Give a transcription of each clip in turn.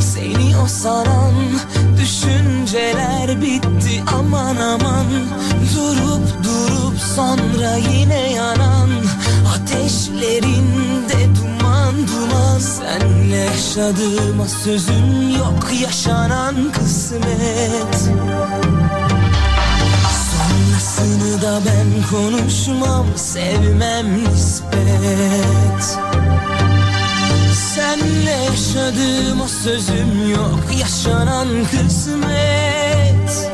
seni o saran Düşünceler bitti aman aman. Durup durup sonra yine yanan Ateşlerinde duman duman. Senle yaşadığıma sözüm yok yaşanan kısmet. Sonrasını da ben konuşmam sevmem nispet Senle yaşadığıma sözüm yok. Yaşanan kısmet.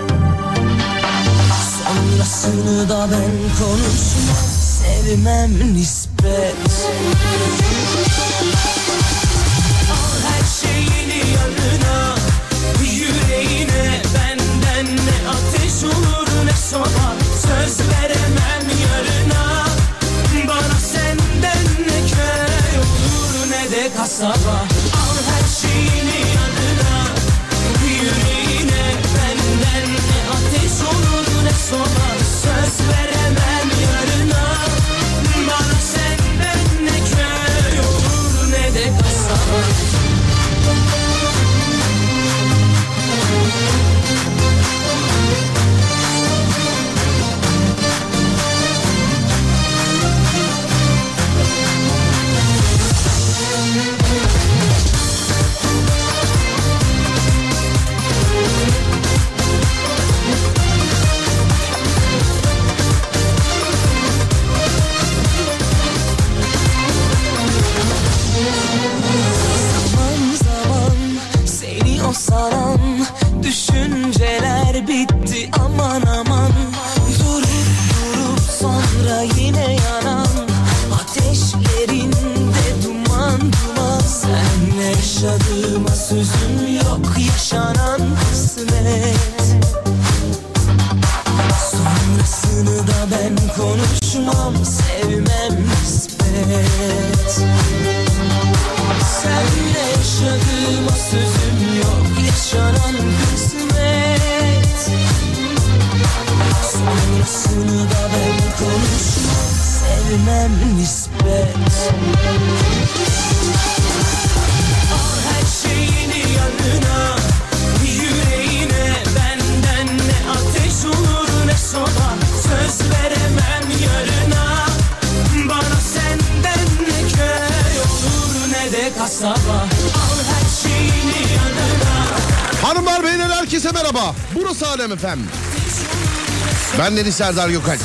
Sonrasını da ben konuşmam. Sevmem nispet ne Ben Deniz Serdar Gökalp.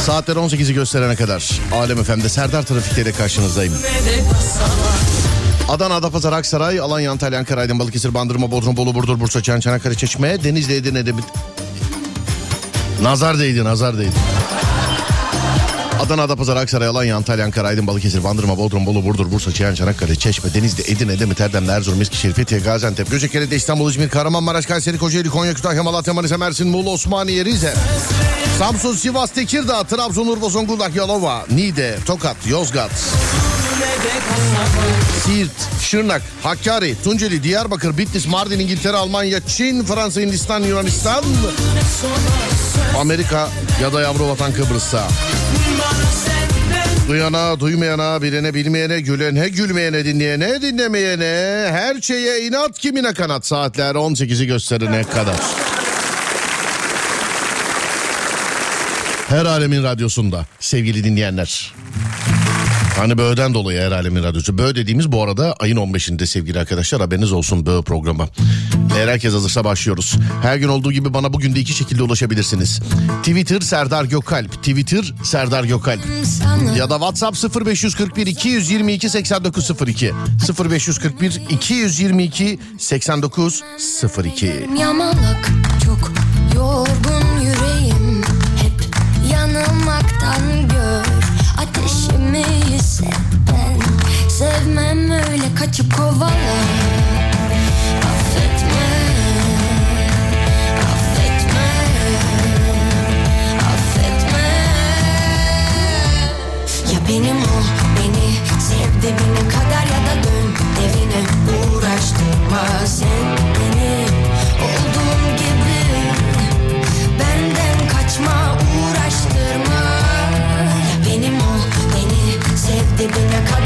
Saatler 18'i gösterene kadar Alem Efem'de Serdar Trafik'te ile karşınızdayım. Adana, Adapazarı, Aksaray, Alanya, Antalya, Ankara, Aydın, Balıkesir, Bandırma, Bodrum, Bolu, Burdur, Bursa, Çan, Çanakkale, Çeşme, Denizli, Edirne'de... Nazar değdi, nazar değdi. Adana, Adapazarı, Aksaray, Alanya, Antalya, Ankara, Aydın, Balıkesir, Bandırma, Bodrum, Bolu, Burdur, Bursa, Çiyan, Çanakkale, Çeşme, Denizli, Edirne, Demir, Erdemli, Erzurum, Eskişehir, Fethiye, Gaziantep, Göcekere, İstanbul, İzmir, Kahramanmaraş, Kayseri, Kocaeli, Konya, Kütahya, Malatya, Manisa, Mersin, Muğla, Osmaniye, Rize, Samsun, Sivas, Tekirdağ, Trabzon, Urfa, Zonguldak, Yalova, Niğde, Tokat, Yozgat, Siirt, Şırnak, Hakkari, Tunceli, Diyarbakır, Bitlis, Mardin, İngiltere, Almanya, Çin, Fransa, Hindistan, Yunanistan, Amerika ya da yavru vatan Kıbrıs'ta. Duyana, duymayana, bilene, bilmeyene, gülene, gülmeyene, dinleyene, dinlemeyene, her şeye inat kimine kanat saatler 18'i gösterene kadar. Her alemin radyosunda sevgili dinleyenler. Hani Böğ'den dolayı her alemin radyosu. Böğ dediğimiz bu arada ayın 15'inde sevgili arkadaşlar haberiniz olsun Böğ programı. Eğer herkes hazırsa başlıyoruz. Her gün olduğu gibi bana bugün de iki şekilde ulaşabilirsiniz. Twitter Serdar Gökalp. Twitter Serdar Gökalp. Ya da WhatsApp 0541 222 8902. 0541 222 8902. Yamalak çok yorgun yüreğim Hep yanılmaktan gör Ateşimi hisset Sevmem öyle kaçıp kovala Affetme Affetme Affetme. Ya benim ol beni Sev dibine kadar ya da dön evine. Uğraştırma sen beni leaving a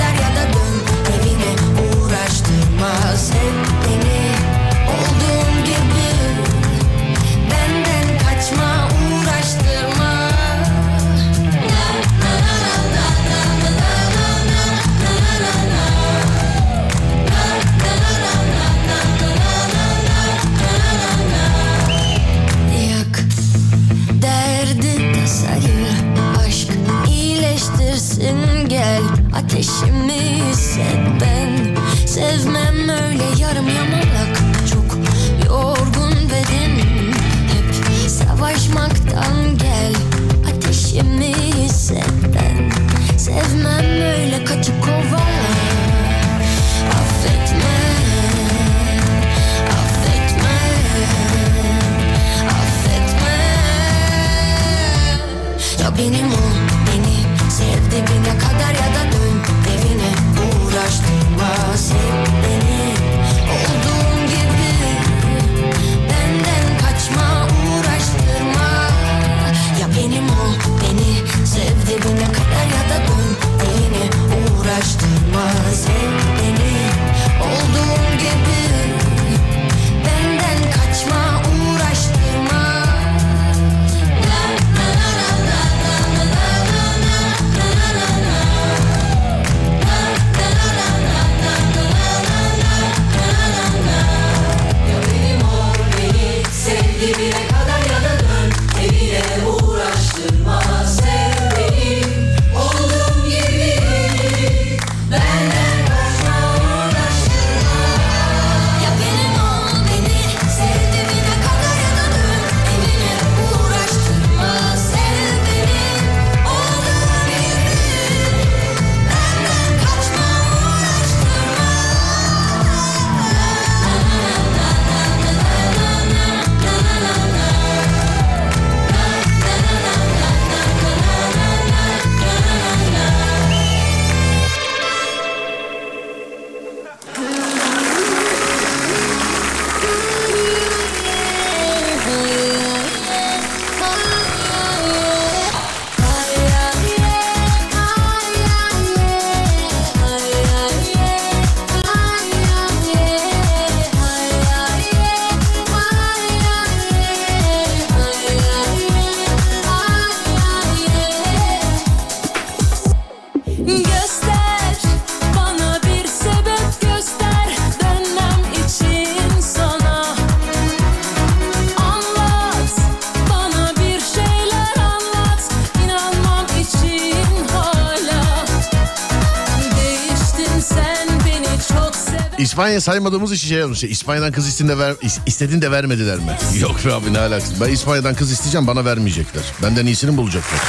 İspanya saymadığımız için şey yazmış. İspanya'dan kız istediğinde, ver, is- istediğinde vermediler mi? Yok be abi ne alakası. Ben İspanya'dan kız isteyeceğim bana vermeyecekler. Benden iyisini bulacaklar.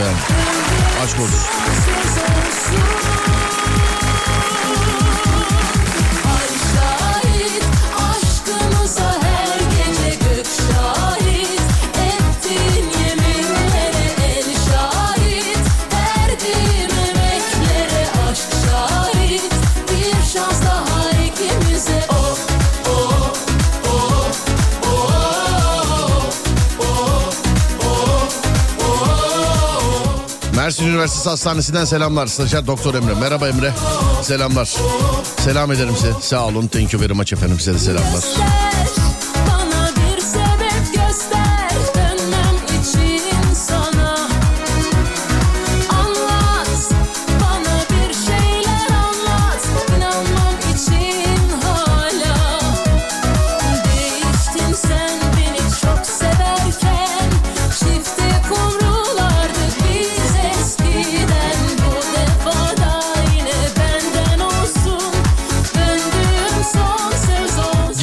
Yani aşk olsun. Mersin Üniversitesi Hastanesi'nden selamlar. Stajyer Doktor Emre. Merhaba Emre. Selamlar. Selam ederim size. Sağ olun. Thank you very much efendim. Size de selamlar.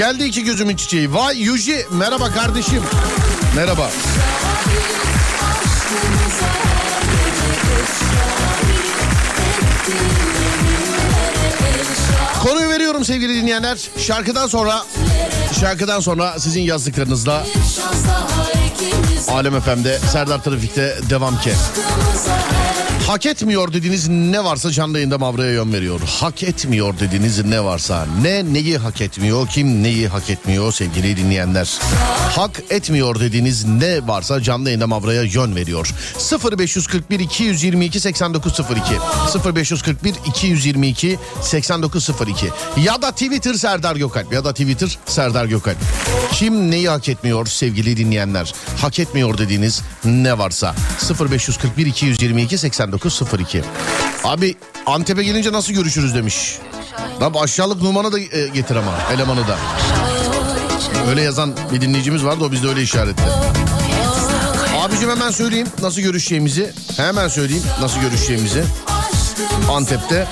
Geldi iki gözümün çiçeği. Vay Yuji. Merhaba kardeşim. Merhaba. Konuyu veriyorum sevgili dinleyenler. Şarkıdan sonra şarkıdan sonra sizin yazdıklarınızla Alem FM'de Serdar Trafik'te devam ki. Hak etmiyor dediğiniz ne varsa canlı yayında Mavra'ya yön veriyor. Hak etmiyor dediğiniz ne varsa ne neyi hak etmiyor kim neyi hak etmiyor sevgili dinleyenler. Hak etmiyor dediğiniz ne varsa canlı yayında Mavra'ya yön veriyor. 0541 222 8902 0541 222 8902 ya da Twitter Serdar Gökalp ya da Twitter Serdar Gökalp. Kim neyi hak etmiyor sevgili dinleyenler? Hak etmiyor dediğiniz ne varsa 0541 222 8902. Abi Antep'e gelince nasıl görüşürüz demiş. Abi aşağılık numaranı da e, getir ama elemanı da. Öyle yazan bir dinleyicimiz vardı o bizde öyle işaretti. Abicim hemen söyleyeyim nasıl görüşeceğimizi. Hemen söyleyeyim nasıl görüşeceğimizi. Antep'te.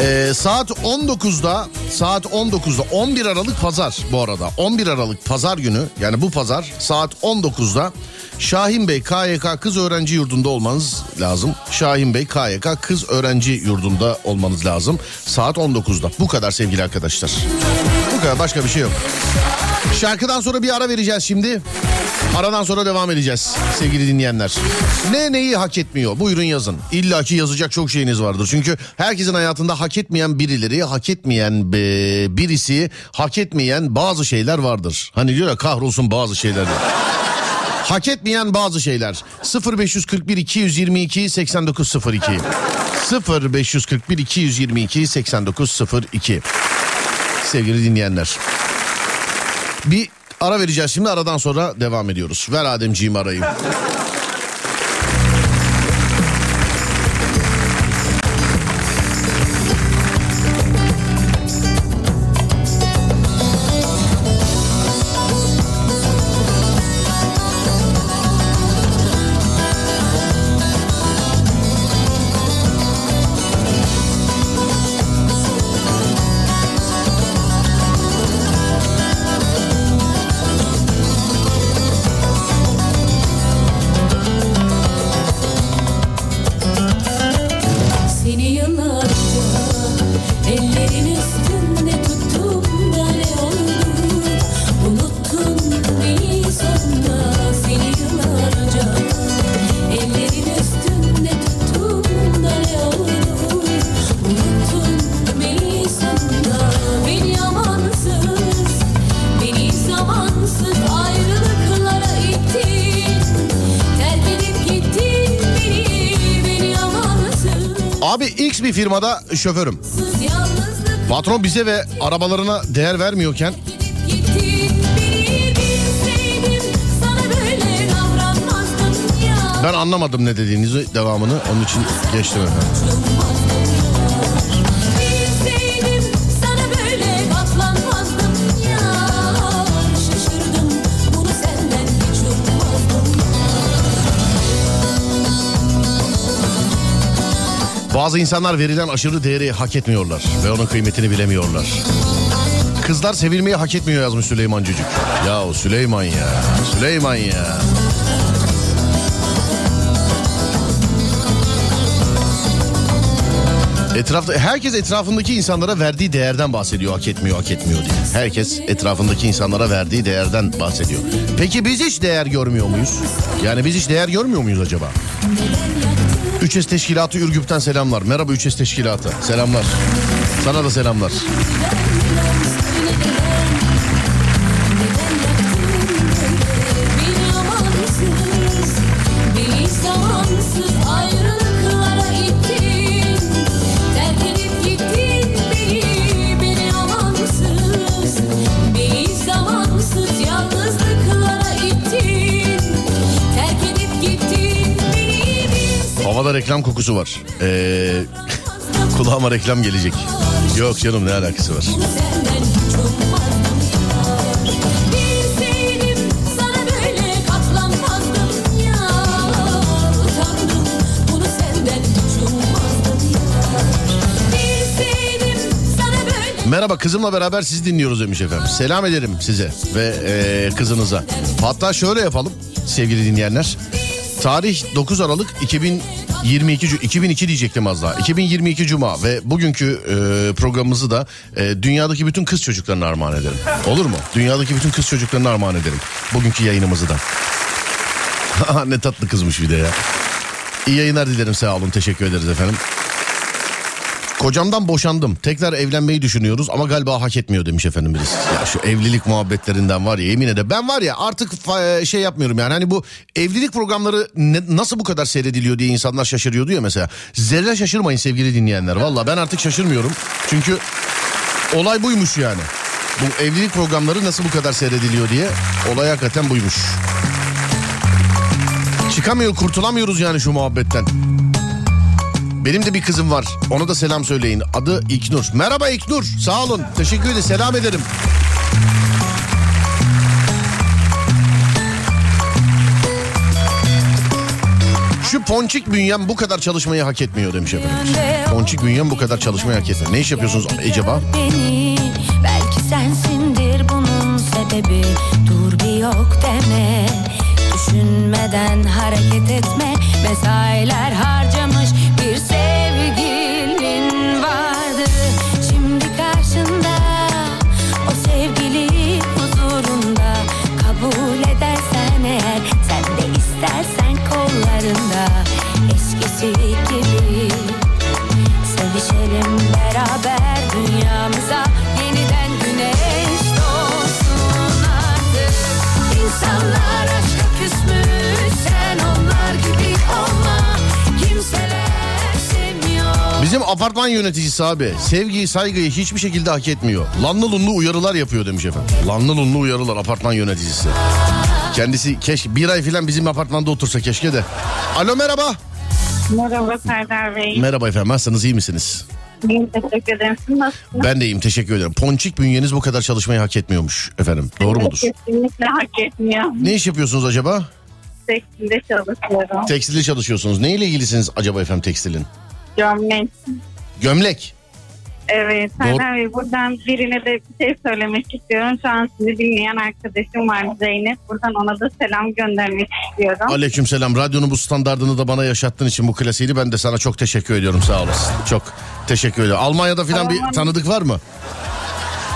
Ee, saat 19'da saat 19'da 11 Aralık pazar bu arada 11 Aralık pazar günü yani bu pazar saat 19'da Şahin Bey KYK Kız Öğrenci Yurdu'nda olmanız lazım. Şahin Bey KYK Kız Öğrenci Yurdu'nda olmanız lazım. Saat 19'da. Bu kadar sevgili arkadaşlar. Bu kadar başka bir şey yok. Şarkıdan sonra bir ara vereceğiz şimdi. Aradan sonra devam edeceğiz sevgili dinleyenler. Ne neyi hak etmiyor? Buyurun yazın. İlla ki yazacak çok şeyiniz vardır. Çünkü herkesin hayatında hak etmeyen birileri, hak etmeyen birisi, hak etmeyen bazı şeyler vardır. Hani diyor ya kahrolsun bazı şeyler. Hak etmeyen bazı şeyler. 0541 222 8902 0541 222 8902 Sevgili dinleyenler. Bir ara vereceğiz şimdi aradan sonra devam ediyoruz. Ver Ademciğim arayı. bir firmada şoförüm. Patron bize ve arabalarına değer vermiyorken ben anlamadım ne dediğinizi devamını onun için geçtim efendim. Bazı insanlar verilen aşırı değeri hak etmiyorlar ve onun kıymetini bilemiyorlar. Kızlar sevilmeyi hak etmiyor yazmış Süleyman Cücük. Ya Süleyman ya. Süleyman ya. Etrafta herkes etrafındaki insanlara verdiği değerden bahsediyor hak etmiyor hak etmiyor diye. Herkes etrafındaki insanlara verdiği değerden bahsediyor. Peki biz hiç değer görmüyor muyuz? Yani biz hiç değer görmüyor muyuz acaba? 3S Teşkilatı Ürgüp'ten selamlar. Merhaba 3S Teşkilatı. Selamlar. Sana da selamlar. Havada reklam kokusu var. Ee, kulağıma reklam gelecek. Yok canım ne alakası var. Merhaba kızımla beraber sizi dinliyoruz demiş efendim. Selam ederim size ve e, kızınıza. Hatta şöyle yapalım sevgili dinleyenler. Tarih 9 Aralık 2000 22 2002 diyecektim az daha. 2022 Cuma ve bugünkü e, programımızı da e, dünyadaki bütün kız çocuklarına armağan ederim. Olur mu? Dünyadaki bütün kız çocuklarına armağan ederim. Bugünkü yayınımızı da. ne tatlı kızmış bir de ya. İyi yayınlar dilerim sağ olun teşekkür ederiz efendim. Kocamdan boşandım. Tekrar evlenmeyi düşünüyoruz ama galiba hak etmiyor demiş efendim birisi. Ya şu evlilik muhabbetlerinden var ya yemin ederim. Ben var ya artık fa- şey yapmıyorum yani. Hani bu evlilik programları ne- nasıl bu kadar seyrediliyor diye insanlar şaşırıyordu ya mesela. Zerre şaşırmayın sevgili dinleyenler. Valla ben artık şaşırmıyorum. Çünkü olay buymuş yani. Bu evlilik programları nasıl bu kadar seyrediliyor diye olay hakikaten buymuş. Çıkamıyor kurtulamıyoruz yani şu muhabbetten. Benim de bir kızım var. Ona da selam söyleyin. Adı İknur. Merhaba İknur. Sağ olun. Teşekkür ederim. Selam ederim. Şu ponçik bünyem bu kadar çalışmayı hak etmiyor demiş efendim. Ponçik bünyem bu kadar çalışmayı hak etmiyor. Ne iş yapıyorsunuz acaba? Belki sensindir bunun sebebi Dur bir yok deme Düşünmeden hareket etme Mesailer harcamış Bizim apartman yöneticisi abi sevgiyi saygıyı hiçbir şekilde hak etmiyor. Lanlı lunlu uyarılar yapıyor demiş efendim. Lanlı lunlu uyarılar apartman yöneticisi. Kendisi keşke bir ay falan bizim apartmanda otursa keşke de. Alo merhaba. Merhaba Serdar Bey. Merhaba efendim nasılsınız iyi misiniz? İyiyim teşekkür ederim. Siz nasılsınız? Ben de iyiyim teşekkür ederim. Ponçik bünyeniz bu kadar çalışmayı hak etmiyormuş efendim. Doğru mudur? Kesinlikle hak etmiyor. Ne iş yapıyorsunuz acaba? Tekstilde çalışıyorum. Tekstilde çalışıyorsunuz. Neyle ilgilisiniz acaba efendim tekstilin? Gömlek. Gömlek. Evet Serdar Bey buradan birine de bir şey söylemek istiyorum. Şu an sizi dinleyen arkadaşım var Zeynep. Buradan ona da selam göndermek istiyorum. Aleykümselam. Radyonun bu standardını da bana yaşattığın için bu klasiğini ben de sana çok teşekkür ediyorum. Sağ olasın. Çok teşekkür ederim. Almanya'da falan bir tanıdık var mı?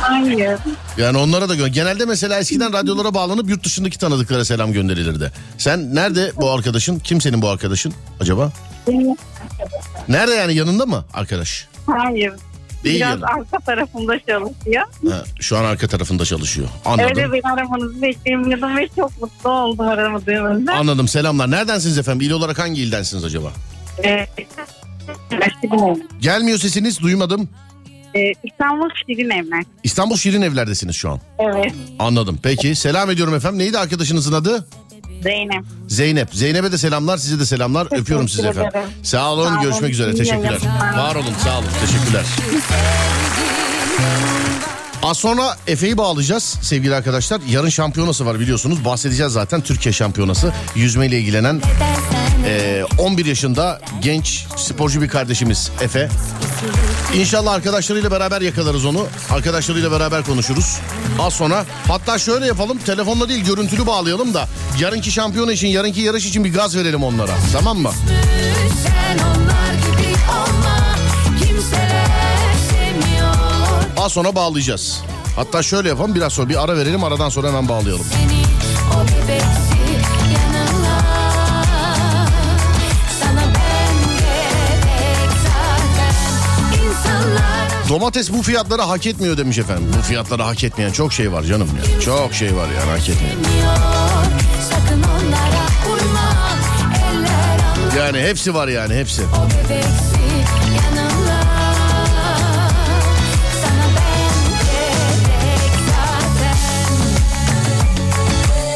Hayır. Yani onlara da gö- genelde mesela eskiden radyolara bağlanıp yurt dışındaki tanıdıklara selam gönderilirdi. Sen nerede bu arkadaşın? Kim senin bu arkadaşın acaba? Nerede yani yanında mı arkadaş? Hayır. Değil Biraz yanı. arka tarafında çalışıyor. Ha, şu an arka tarafında çalışıyor. Anladım. Öyle beni aramanızı beklemiyordum ve çok mutlu oldum aramadığınızda. Anladım. Selamlar. Neredensiniz efendim? İl olarak hangi ildensiniz acaba? Ee, Gelmiyor sesiniz. Duymadım. Ee, İstanbul Şirin Evler. İstanbul Şirin Evler'desiniz şu an. Evet. Anladım. Peki. Selam ediyorum efendim. Neydi arkadaşınızın adı? Zeynep. Zeynep. Zeynep'e de selamlar, size de selamlar. Öpüyorum sizi efendim. ederim. Sağ olun, Sağ olun. görüşmek üzere. Teşekkürler. Var olun, sağ olun. Teşekkürler. Az sonra Efe'yi bağlayacağız sevgili arkadaşlar. Yarın şampiyonası var biliyorsunuz. Bahsedeceğiz zaten Türkiye şampiyonası. Yüzmeyle ilgilenen eee, 11 yaşında genç sporcu bir kardeşimiz Efe. İnşallah arkadaşlarıyla beraber yakalarız onu. Arkadaşlarıyla beraber konuşuruz. Az sonra hatta şöyle yapalım telefonla değil görüntülü bağlayalım da yarınki şampiyona için yarınki yarış için bir gaz verelim onlara. Tamam mı? Az sonra bağlayacağız. Hatta şöyle yapalım biraz sonra bir ara verelim aradan sonra hemen bağlayalım. seni Domates bu fiyatları hak etmiyor demiş efendim. Bu fiyatları hak etmeyen çok şey var canım ya. Çok şey var yani hak anlar Yani hepsi var yani hepsi.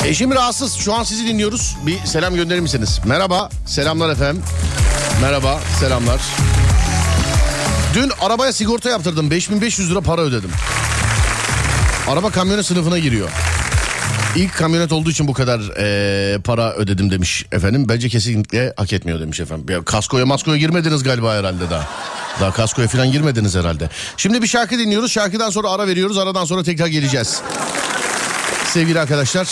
Eşim rahatsız. Şu an sizi dinliyoruz. Bir selam gönderir misiniz? Merhaba. Selamlar efendim. Merhaba. Selamlar. Dün arabaya sigorta yaptırdım. 5500 lira para ödedim. Araba kamyonet sınıfına giriyor. İlk kamyonet olduğu için bu kadar eee, para ödedim demiş efendim. Bence kesinlikle hak etmiyor demiş efendim. Ya, kaskoya maskoya girmediniz galiba herhalde daha. Daha kaskoya falan girmediniz herhalde. Şimdi bir şarkı dinliyoruz. Şarkıdan sonra ara veriyoruz. Aradan sonra tekrar geleceğiz. Sevgili arkadaşlar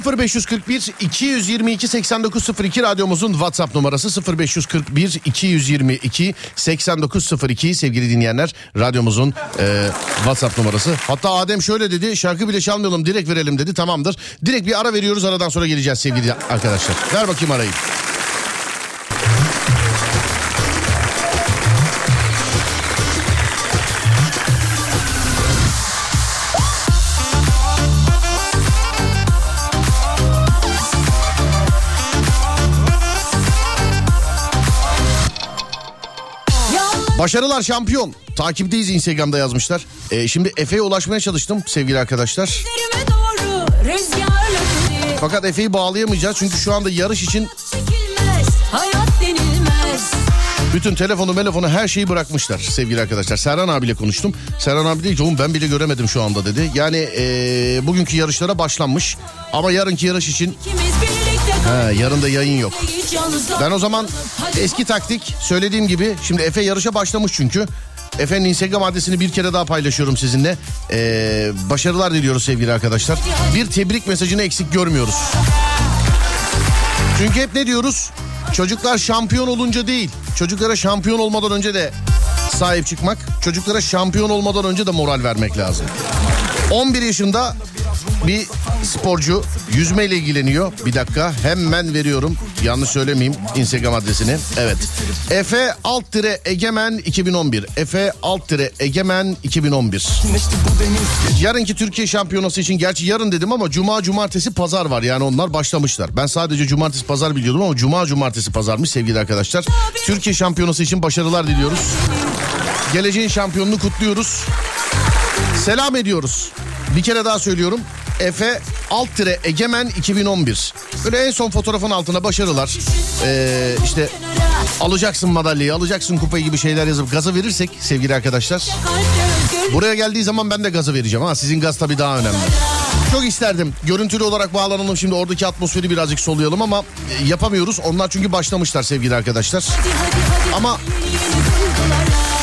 0541 222 8902 radyomuzun WhatsApp numarası 0541 222 8902 sevgili dinleyenler radyomuzun e, WhatsApp numarası. Hatta Adem şöyle dedi şarkı bile çalmayalım direkt verelim dedi tamamdır. Direkt bir ara veriyoruz aradan sonra geleceğiz sevgili arkadaşlar. Ver bakayım arayı. Başarılar şampiyon. Takipteyiz Instagram'da yazmışlar. E, şimdi Efe'ye ulaşmaya çalıştım sevgili arkadaşlar. Doğru Fakat Efe'yi bağlayamayacağız çünkü şu anda yarış için bütün telefonu telefonu her şeyi bırakmışlar sevgili arkadaşlar. Serhan abiyle konuştum. Serhan abi dedi ki oğlum ben bile göremedim şu anda dedi. Yani e, bugünkü yarışlara başlanmış ama yarınki yarış için İkimiz Ha, yarın da yayın yok. Ben o zaman eski taktik söylediğim gibi şimdi Efe yarışa başlamış çünkü. Efe'nin Instagram adresini bir kere daha paylaşıyorum sizinle. Ee, başarılar diliyoruz sevgili arkadaşlar. Bir tebrik mesajını eksik görmüyoruz. Çünkü hep ne diyoruz? Çocuklar şampiyon olunca değil. Çocuklara şampiyon olmadan önce de sahip çıkmak. Çocuklara şampiyon olmadan önce de moral vermek lazım. 11 yaşında bir sporcu yüzmeyle ilgileniyor. Bir dakika hemen veriyorum. Yanlış söylemeyeyim Instagram adresini. Evet. Efe alt tire Egemen 2011. Efe alt tire Egemen 2011. Yarınki Türkiye şampiyonası için gerçi yarın dedim ama cuma cumartesi pazar var. Yani onlar başlamışlar. Ben sadece cumartesi pazar biliyordum ama cuma cumartesi pazarmış sevgili arkadaşlar. Türkiye şampiyonası için başarılar diliyoruz. Geleceğin şampiyonunu kutluyoruz. Selam ediyoruz. Bir kere daha söylüyorum. Efe alt tire Egemen 2011. Böyle en son fotoğrafın altına başarılar. Ee, işte alacaksın madalyayı, alacaksın kupayı gibi şeyler yazıp gaza verirsek sevgili arkadaşlar. Buraya geldiği zaman ben de gazı vereceğim ha. Sizin gaz tabii daha önemli. Çok isterdim. Görüntülü olarak bağlanalım şimdi oradaki atmosferi birazcık soluyalım ama e, yapamıyoruz. Onlar çünkü başlamışlar sevgili arkadaşlar. Ama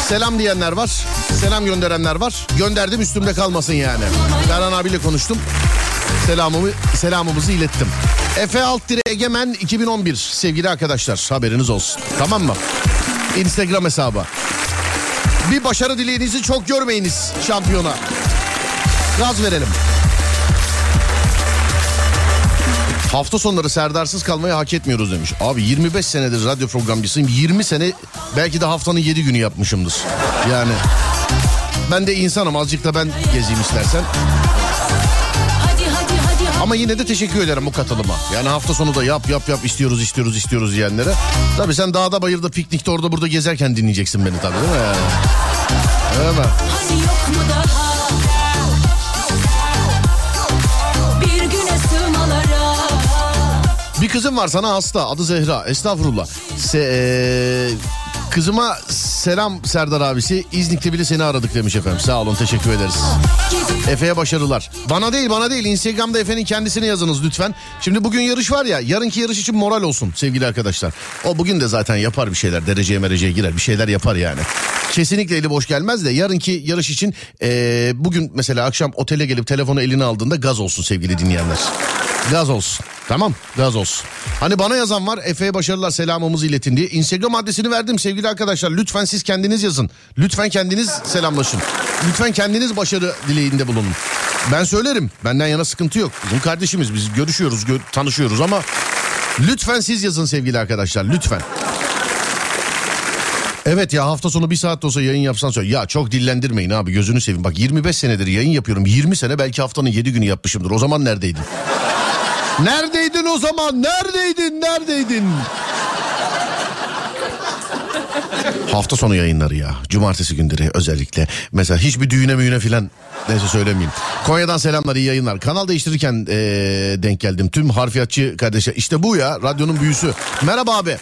selam diyenler var. Selam gönderenler var. Gönderdim üstümde kalmasın yani. Ferhan abiyle konuştum. Selamımı, selamımızı ilettim. Efe Alttire Egemen 2011 sevgili arkadaşlar haberiniz olsun. Tamam mı? Instagram hesabı. Bir başarı dileğinizi çok görmeyiniz şampiyona. Gaz verelim. Hafta sonları Serdarsız kalmayı hak etmiyoruz demiş. Abi 25 senedir radyo programcısıyım. 20 sene belki de haftanın 7 günü yapmışımdır. Yani ben de insanım azıcık da ben gezeyim istersen. Ama yine de teşekkür ederim bu katılıma. Yani hafta sonu da yap yap yap istiyoruz istiyoruz istiyoruz diyenlere. Tabii sen dağda bayırda piknikte orada burada gezerken dinleyeceksin beni tabii değil mi? Yani? Öyle mi? Hani yok mu daha? Bir kızım var sana hasta adı Zehra estağfurullah. Se, eee, kızıma selam Serdar abisi İznik'te bile seni aradık demiş efendim sağ olun teşekkür ederiz. Efe'ye başarılar. Bana değil bana değil Instagram'da Efe'nin kendisini yazınız lütfen. Şimdi bugün yarış var ya yarınki yarış için moral olsun sevgili arkadaşlar. O bugün de zaten yapar bir şeyler dereceye mereceye girer bir şeyler yapar yani. Kesinlikle eli boş gelmez de yarınki yarış için eee, bugün mesela akşam otele gelip telefonu eline aldığında gaz olsun sevgili dinleyenler. Gaz olsun. Tamam gaz olsun. Hani bana yazan var Efe'ye başarılar selamımızı iletin diye. Instagram adresini verdim sevgili arkadaşlar. Lütfen siz kendiniz yazın. Lütfen kendiniz selamlaşın. Lütfen kendiniz başarı dileğinde bulunun. Ben söylerim. Benden yana sıkıntı yok. Bizim kardeşimiz biz görüşüyoruz, gö- tanışıyoruz ama lütfen siz yazın sevgili arkadaşlar. Lütfen. Evet ya hafta sonu bir saat olsa yayın yapsan söyle. Ya çok dillendirmeyin abi gözünü seveyim. Bak 25 senedir yayın yapıyorum. 20 sene belki haftanın 7 günü yapmışımdır. O zaman neredeydin? Neredeydin o zaman? Neredeydin? Neredeydin? Hafta sonu yayınları ya. Cumartesi günleri özellikle. Mesela hiçbir düğüne müğüne filan neyse söylemeyeyim. Konya'dan selamlar iyi yayınlar. Kanal değiştirirken ee, denk geldim. Tüm harfiyatçı kardeşler. İşte bu ya radyonun büyüsü. Merhaba abi.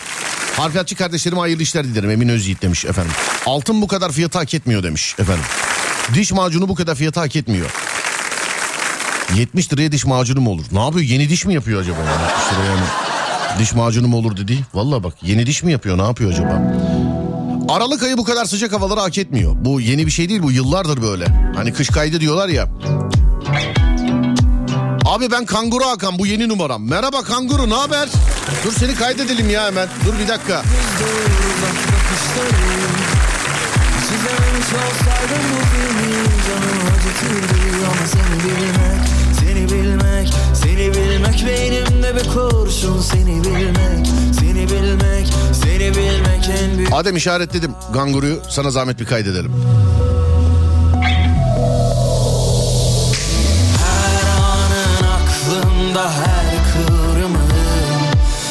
Harfiyatçı kardeşlerime hayırlı işler dilerim. Emin Özyiğit demiş efendim. Altın bu kadar fiyatı hak etmiyor demiş efendim. Diş macunu bu kadar fiyatı hak etmiyor. 70 liraya diş macunu mu olur? Ne yapıyor? Yeni diş mi yapıyor acaba? Yani 70 liraya mı? Diş macunu mu olur dedi. Valla bak yeni diş mi yapıyor? Ne yapıyor acaba? Aralık ayı bu kadar sıcak havaları hak etmiyor. Bu yeni bir şey değil bu yıllardır böyle. Hani kış kaydı diyorlar ya. Abi ben Kanguru Hakan bu yeni numaram. Merhaba Kanguru ne haber? Dur seni kaydedelim ya hemen. Dur bir dakika. Çizermiş olsaydım bu filmi Canım acıtırdı ama seni bilmek Seni bilmek, seni bilmek Beynimde bir kurşun Seni bilmek, seni bilmek Seni bilmek en büyük Adem işaretledim. Kanguru'yu sana zahmet bir kaydedelim. Her anın aklımda her kıvrımın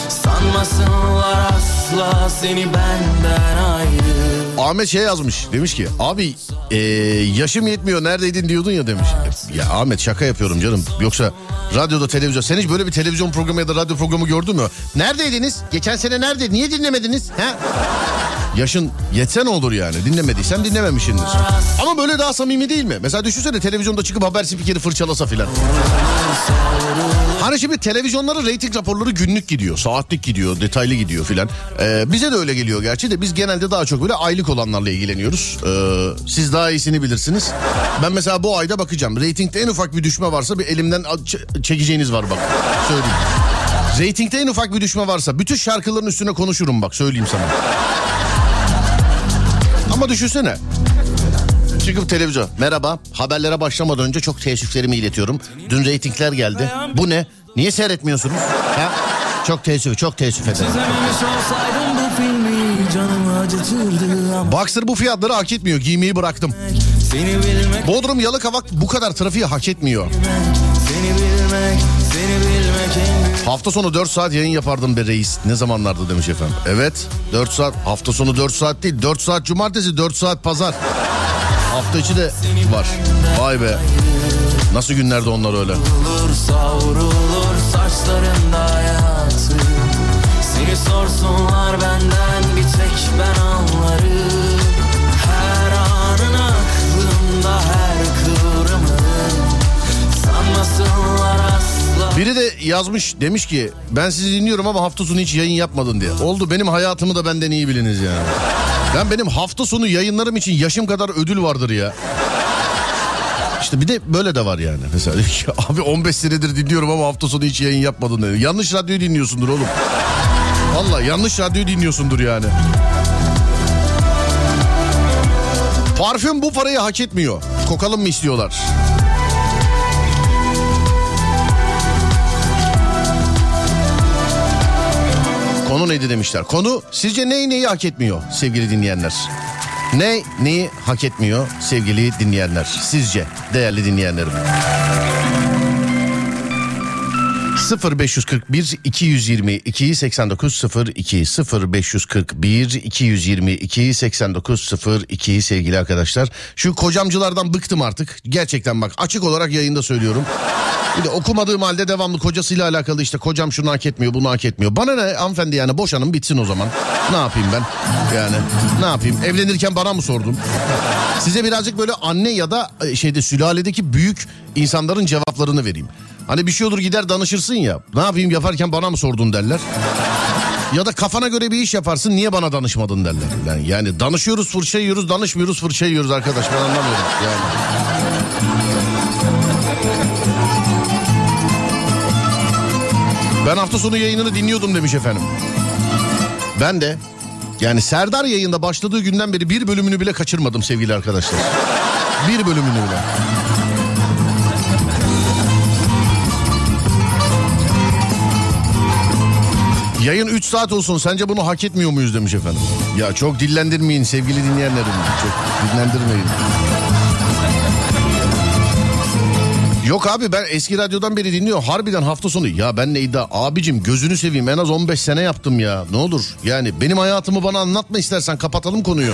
Sanmasınlar asla seni benden ayrı Ahmet şey yazmış demiş ki abi eee, yaşım yetmiyor neredeydin diyordun ya demiş. Ya Ahmet şaka yapıyorum canım yoksa radyoda televizyon sen hiç böyle bir televizyon programı ya da radyo programı gördün mü? Neredeydiniz? Geçen sene nerede? Niye dinlemediniz? He? Yaşın yetse ne olur yani dinlemediysen dinlememişsindir. Ama böyle daha samimi değil mi? Mesela düşünsene televizyonda çıkıp haber spikeri fırçalasa filan. Hani şimdi televizyonlara reyting raporları günlük gidiyor. Saatlik gidiyor, detaylı gidiyor filan. Ee, bize de öyle geliyor gerçi de biz genelde daha çok böyle aylık olanlarla ilgileniyoruz. Ee, siz daha iyisini bilirsiniz. Ben mesela bu ayda bakacağım. Reytingde en ufak bir düşme varsa bir elimden çekeceğiniz var bak. Söyleyeyim. Reytingde en ufak bir düşme varsa bütün şarkıların üstüne konuşurum bak söyleyeyim sana. Ama düşünsene. Çıkıp televizyon. Merhaba. Haberlere başlamadan önce çok teessüflerimi iletiyorum. Dün reytingler geldi. Bu ne? Niye seyretmiyorsunuz? Ha? Çok teessüf, çok teessüf ederim. Boxer bu fiyatları hak etmiyor. Giymeyi bıraktım. Bilmek, Bodrum Yalıkavak bu kadar trafiği hak etmiyor. seni bilmek, seni bilmek Hafta sonu 4 saat yayın yapardım be reis. Ne zamanlarda demiş efendim. Evet 4 saat. Hafta sonu 4 saat değil. 4 saat cumartesi 4 saat pazar. Hafta içi de var. Vay be. Nasıl günlerde onlar öyle. Savrulur savrulur saçlarında hayatı Seni sorsunlar benden bir tek ben anlarım Her anın aklımda her kıvrımı Sanmasınlar asla Biri de yazmış demiş ki ben sizi dinliyorum ama hafta sonu hiç yayın yapmadın diye. Oldu benim hayatımı da benden iyi biliniz yani. Ben benim hafta sonu yayınlarım için yaşım kadar ödül vardır ya. İşte bir de böyle de var yani. Mesela abi 15 senedir dinliyorum ama hafta sonu hiç yayın yapmadın diyor. Yanlış radyoyu dinliyorsundur oğlum. Valla yanlış radyoyu dinliyorsundur yani. Parfüm bu parayı hak etmiyor. Kokalım mı istiyorlar? Konu neydi demişler. Konu sizce neyi neyi hak etmiyor sevgili dinleyenler? Ne neyi hak etmiyor sevgili dinleyenler? Sizce değerli dinleyenlerim. 0541 222 8902 0541 222 8902 sevgili arkadaşlar. Şu kocamcılardan bıktım artık. Gerçekten bak açık olarak yayında söylüyorum. Bir de okumadığım halde devamlı kocasıyla alakalı işte kocam şunu hak etmiyor bunu hak etmiyor. Bana ne hanımefendi yani boşanın bitsin o zaman. Ne yapayım ben yani ne yapayım evlenirken bana mı sordun? Size birazcık böyle anne ya da e, şeyde sülaledeki büyük insanların cevaplarını vereyim. Hani bir şey olur gider danışırsın ya ne yapayım yaparken bana mı sordun derler. Ya da kafana göre bir iş yaparsın niye bana danışmadın derler. Yani, yani danışıyoruz fırça yiyoruz danışmıyoruz fırça yiyoruz arkadaş ben anlamıyorum yani. Ben hafta sonu yayınını dinliyordum demiş efendim. Ben de yani Serdar yayında başladığı günden beri bir bölümünü bile kaçırmadım sevgili arkadaşlar. Bir bölümünü bile. Yayın 3 saat olsun sence bunu hak etmiyor muyuz demiş efendim. Ya çok dillendirmeyin sevgili dinleyenlerim. Çok dillendirmeyin. Yok abi ben eski radyodan beri dinliyorum. Harbiden hafta sonu. Ya ben ne iddia? Abicim gözünü seveyim en az 15 sene yaptım ya. Ne olur. Yani benim hayatımı bana anlatma istersen kapatalım konuyu.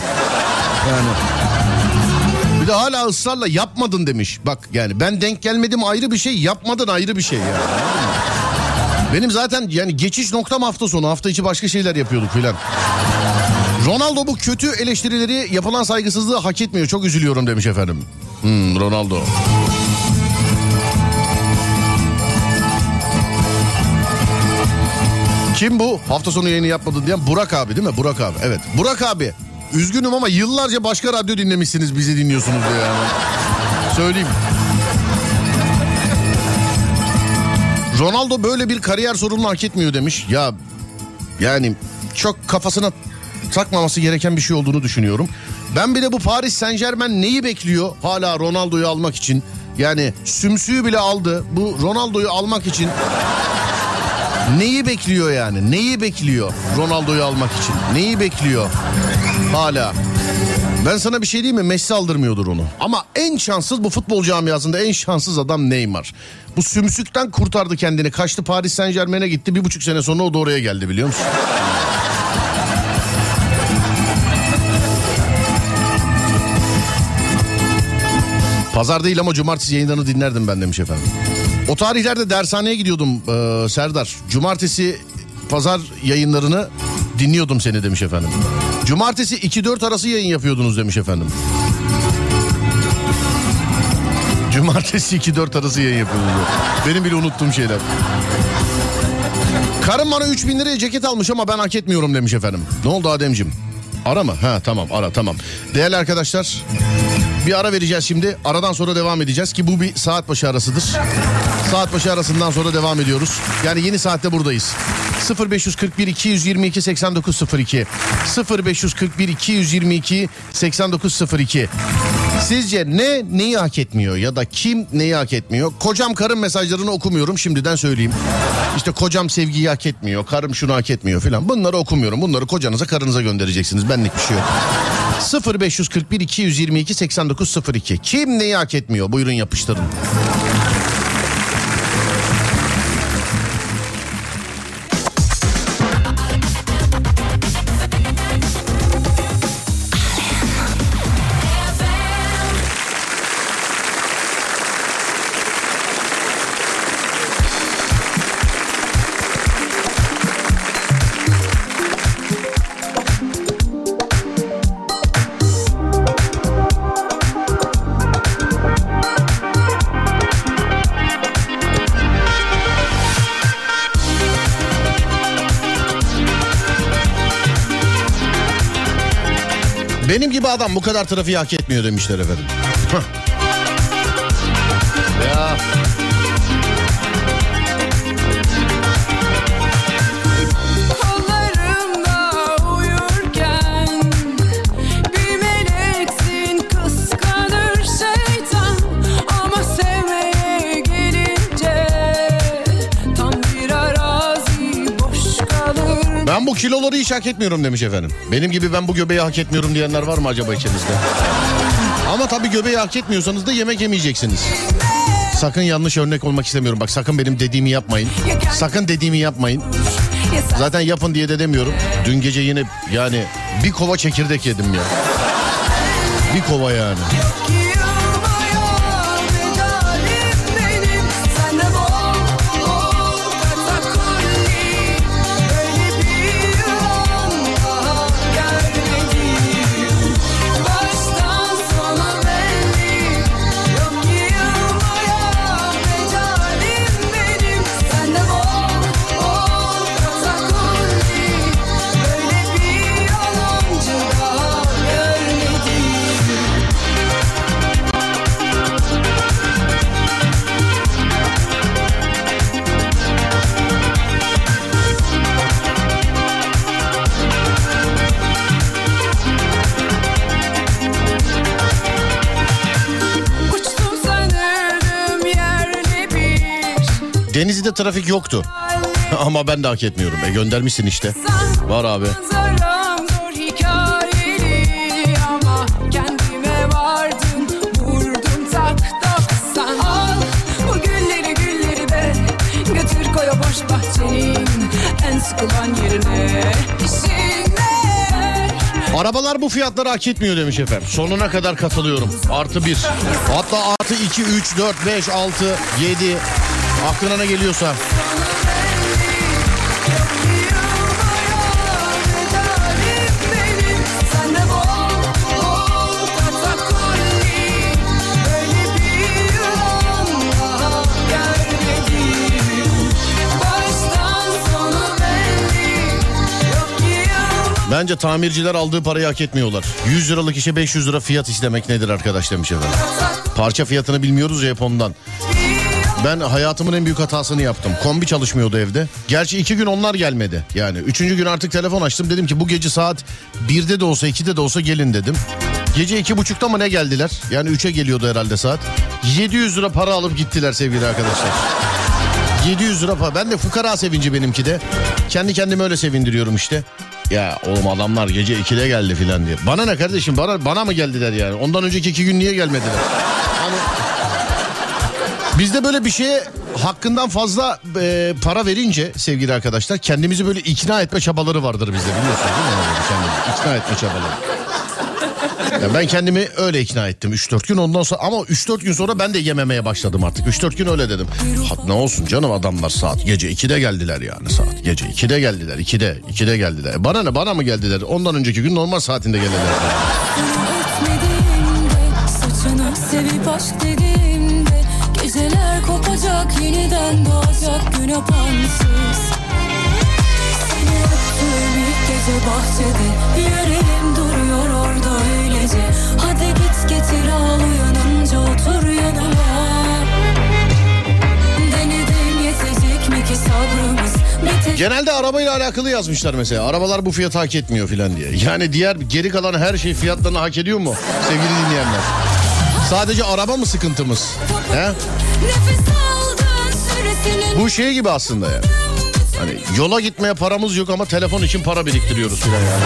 Yani. Bir de hala ısrarla yapmadın demiş. Bak yani ben denk gelmedim ayrı bir şey yapmadın ayrı bir şey yani. Benim zaten yani geçiş noktam hafta sonu. Hafta içi başka şeyler yapıyorduk filan. Ronaldo bu kötü eleştirileri yapılan saygısızlığı hak etmiyor. Çok üzülüyorum demiş efendim. Hmm, Ronaldo. Kim bu? Hafta sonu yayını yapmadın diyen Burak abi değil mi? Burak abi. Evet. Burak abi. Üzgünüm ama yıllarca başka radyo dinlemişsiniz bizi dinliyorsunuz diye yani. Söyleyeyim. Ronaldo böyle bir kariyer sorununu hak etmiyor demiş. Ya yani çok kafasına takmaması gereken bir şey olduğunu düşünüyorum. Ben bir de bu Paris Saint Germain neyi bekliyor hala Ronaldo'yu almak için? Yani sümsüğü bile aldı. Bu Ronaldo'yu almak için neyi bekliyor yani? Neyi bekliyor Ronaldo'yu almak için? Neyi bekliyor hala? Ben sana bir şey diyeyim mi? Messi aldırmıyordur onu. Ama en şanssız bu futbol camiasında en şanssız adam Neymar. Bu sümsükten kurtardı kendini. Kaçtı Paris Saint Germain'e gitti. Bir buçuk sene sonra o da oraya geldi biliyor musun? Pazar değil ama cumartesi yayınlarını dinlerdim ben demiş efendim. O tarihlerde dershaneye gidiyordum e, Serdar. Cumartesi pazar yayınlarını dinliyordum seni demiş efendim. Cumartesi 2-4 arası yayın yapıyordunuz demiş efendim. Cumartesi 2-4 arası yayın yapıyoruz. Benim bile unuttuğum şeyler. Karım bana 3000 liraya ceket almış ama ben hak etmiyorum demiş efendim. Ne oldu Ademcim? Ara mı? Ha tamam ara tamam. Değerli arkadaşlar bir ara vereceğiz şimdi. Aradan sonra devam edeceğiz ki bu bir saat başı arasıdır. Saat başı arasından sonra devam ediyoruz. Yani yeni saatte buradayız. 0541 222 8902 0541 222 8902 Sizce ne neyi hak etmiyor ya da kim neyi hak etmiyor? Kocam karım mesajlarını okumuyorum şimdiden söyleyeyim. İşte kocam sevgiyi hak etmiyor, karım şunu hak etmiyor filan. Bunları okumuyorum. Bunları kocanıza karınıza göndereceksiniz. Benlik bir şey yok. 0541 222 8902 Kim neyi hak etmiyor? Buyurun yapıştırın. Benim gibi adam bu kadar trafiği hak etmiyor demişler efendim. Ya bu kiloları hiç hak etmiyorum demiş efendim. Benim gibi ben bu göbeği hak etmiyorum diyenler var mı acaba içinizde? Ama tabii göbeği hak etmiyorsanız da yemek yemeyeceksiniz. Sakın yanlış örnek olmak istemiyorum. Bak sakın benim dediğimi yapmayın. Sakın dediğimi yapmayın. Zaten yapın diye de demiyorum. Dün gece yine yani bir kova çekirdek yedim ya. Bir kova yani. Denizli'de trafik yoktu. Ama ben de hak etmiyorum. E göndermişsin işte. Var abi. Arabalar bu fiyatları hak etmiyor demiş efendim. Sonuna kadar katılıyorum. Artı bir. Hatta artı iki, üç, dört, beş, altı, yedi. Aklına geliyorsa. Bence tamirciler aldığı parayı hak etmiyorlar. 100 liralık işe 500 lira fiyat istemek nedir arkadaş demiş efendim. Parça fiyatını bilmiyoruz ya hep. Ben hayatımın en büyük hatasını yaptım. Kombi çalışmıyordu evde. Gerçi iki gün onlar gelmedi. Yani üçüncü gün artık telefon açtım. Dedim ki bu gece saat birde de olsa ikide de olsa gelin dedim. Gece iki buçukta mı ne geldiler? Yani üçe geliyordu herhalde saat. 700 lira para alıp gittiler sevgili arkadaşlar. 700 lira para. Ben de fukara sevinci benimki de. Kendi kendime öyle sevindiriyorum işte. Ya oğlum adamlar gece 2'de geldi filan diye. Bana ne kardeşim bana, bana mı geldiler yani? Ondan önceki iki gün niye gelmediler? Hani bizde böyle bir şeye hakkından fazla e, para verince sevgili arkadaşlar kendimizi böyle ikna etme çabaları vardır bizde biliyorsunuz değil mi? Kendimizi ikna etme çabaları. Ya ben kendimi öyle ikna ettim 3-4 gün ondan sonra ama 3-4 gün sonra ben de yememeye başladım artık. 3-4 gün öyle dedim. Ha, ne olsun canım adamlar saat gece 2'de geldiler yani saat. Gece 2'de geldiler 2'de 2'de geldiler. Bana ne bana mı geldiler? Ondan önceki gün normal saatinde geldiler. Sevip Geceler kopacak yeniden doğacak gün apansız Seni öptüğüm ilk gece bahçede Yüreğim duruyor orada öylece Hadi git getir al uyanınca otur yanıma Denedim yetecek mi ki sabrımız Genelde arabayla alakalı yazmışlar mesela. Arabalar bu fiyatı hak etmiyor filan diye. Yani diğer geri kalan her şey fiyatlarını hak ediyor mu sevgili dinleyenler? Sadece araba mı sıkıntımız? He? Bu şey gibi aslında yani. Hani yola gitmeye paramız yok ama telefon için para biriktiriyoruz filan yani.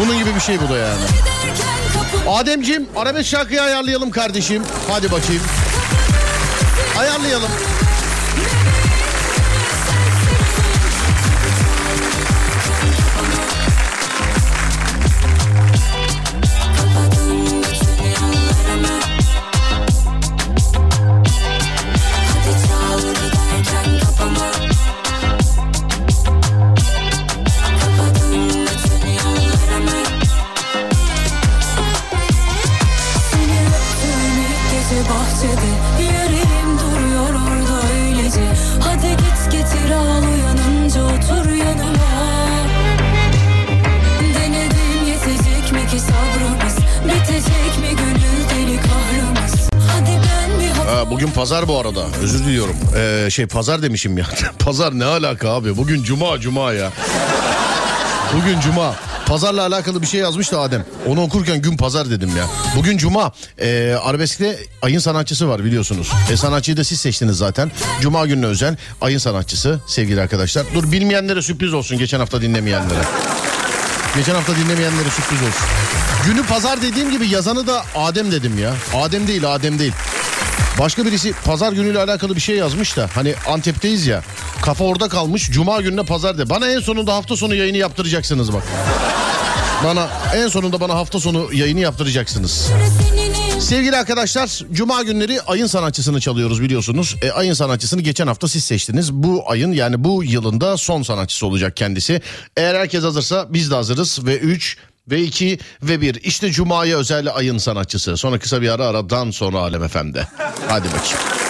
Bunun gibi bir şey bu da yani. Ademciğim arabesk şarkıyı ayarlayalım kardeşim. Hadi bakayım. Ayarlayalım. Bugün pazar bu arada. Özür diliyorum. Ee, şey pazar demişim ya. pazar ne alaka abi? Bugün cuma cuma ya. Bugün cuma. Pazarla alakalı bir şey yazmış da Adem. Onu okurken gün pazar dedim ya. Bugün cuma. Ee, arabeskte ayın sanatçısı var biliyorsunuz. E, sanatçıyı da siz seçtiniz zaten. Cuma gününe özel ayın sanatçısı sevgili arkadaşlar. Dur bilmeyenlere sürpriz olsun geçen hafta dinlemeyenlere. Geçen hafta dinlemeyenlere sürpriz olsun. Günü pazar dediğim gibi yazanı da Adem dedim ya. Adem değil Adem değil. Başka birisi pazar günüyle alakalı bir şey yazmış da hani Antep'teyiz ya. Kafa orada kalmış. Cuma gününe pazar de. Bana en sonunda hafta sonu yayını yaptıracaksınız bak. Bana en sonunda bana hafta sonu yayını yaptıracaksınız. Sevgili arkadaşlar cuma günleri ayın sanatçısını çalıyoruz biliyorsunuz. E, ayın sanatçısını geçen hafta siz seçtiniz. Bu ayın yani bu yılında son sanatçısı olacak kendisi. Eğer herkes hazırsa biz de hazırız ve 3 ve 2 ve 1 işte cumaya özel ayın sanatçısı. Sonra kısa bir ara aradan sonra Alem Efendi. Hadi bakayım.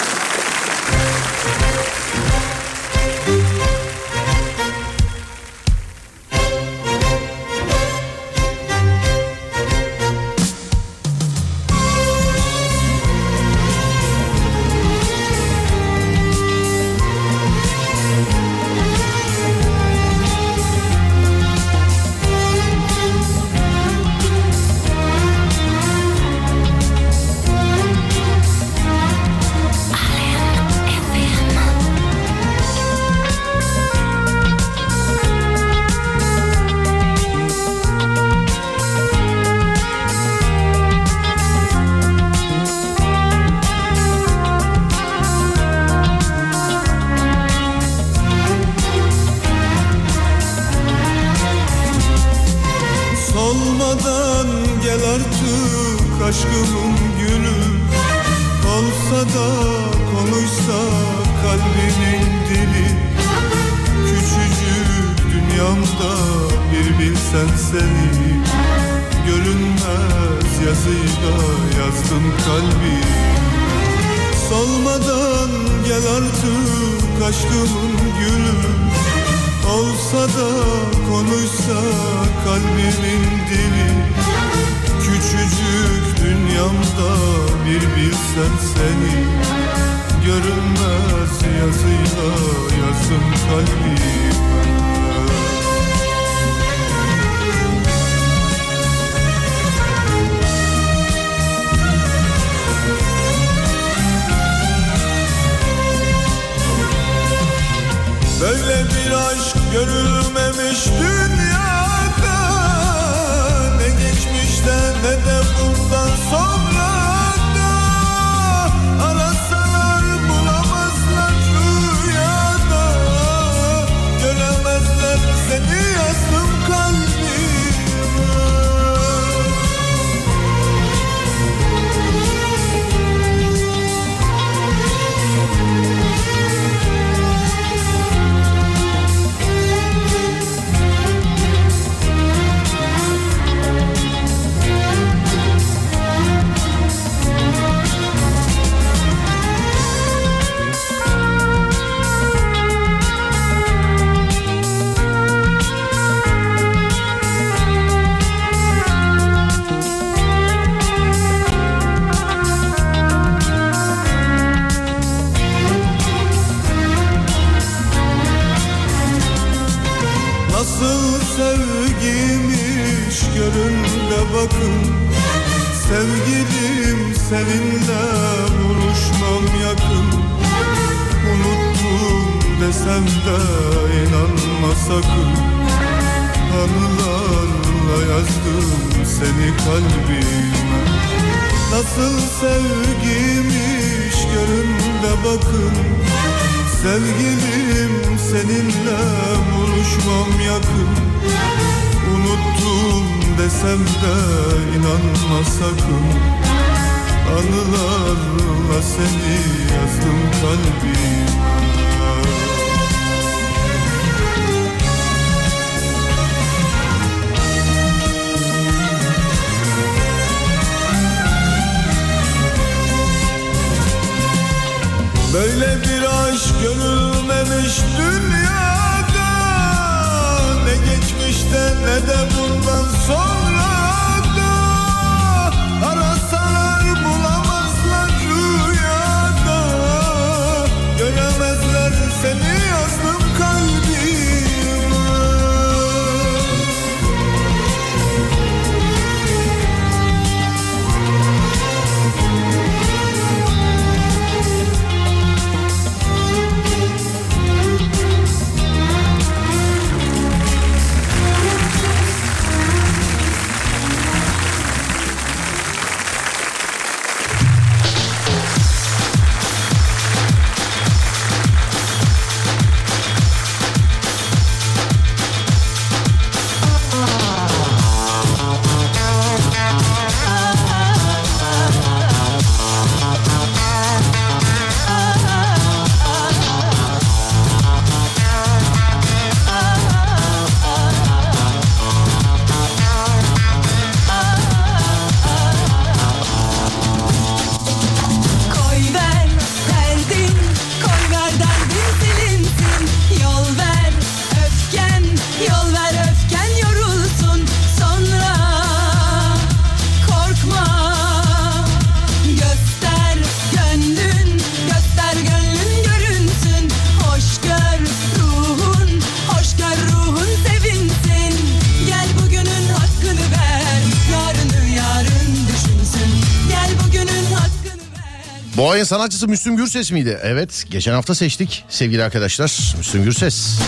Ayın sanatçısı Müslüm Gürses miydi? Evet geçen hafta seçtik sevgili arkadaşlar. Müslüm Gürses.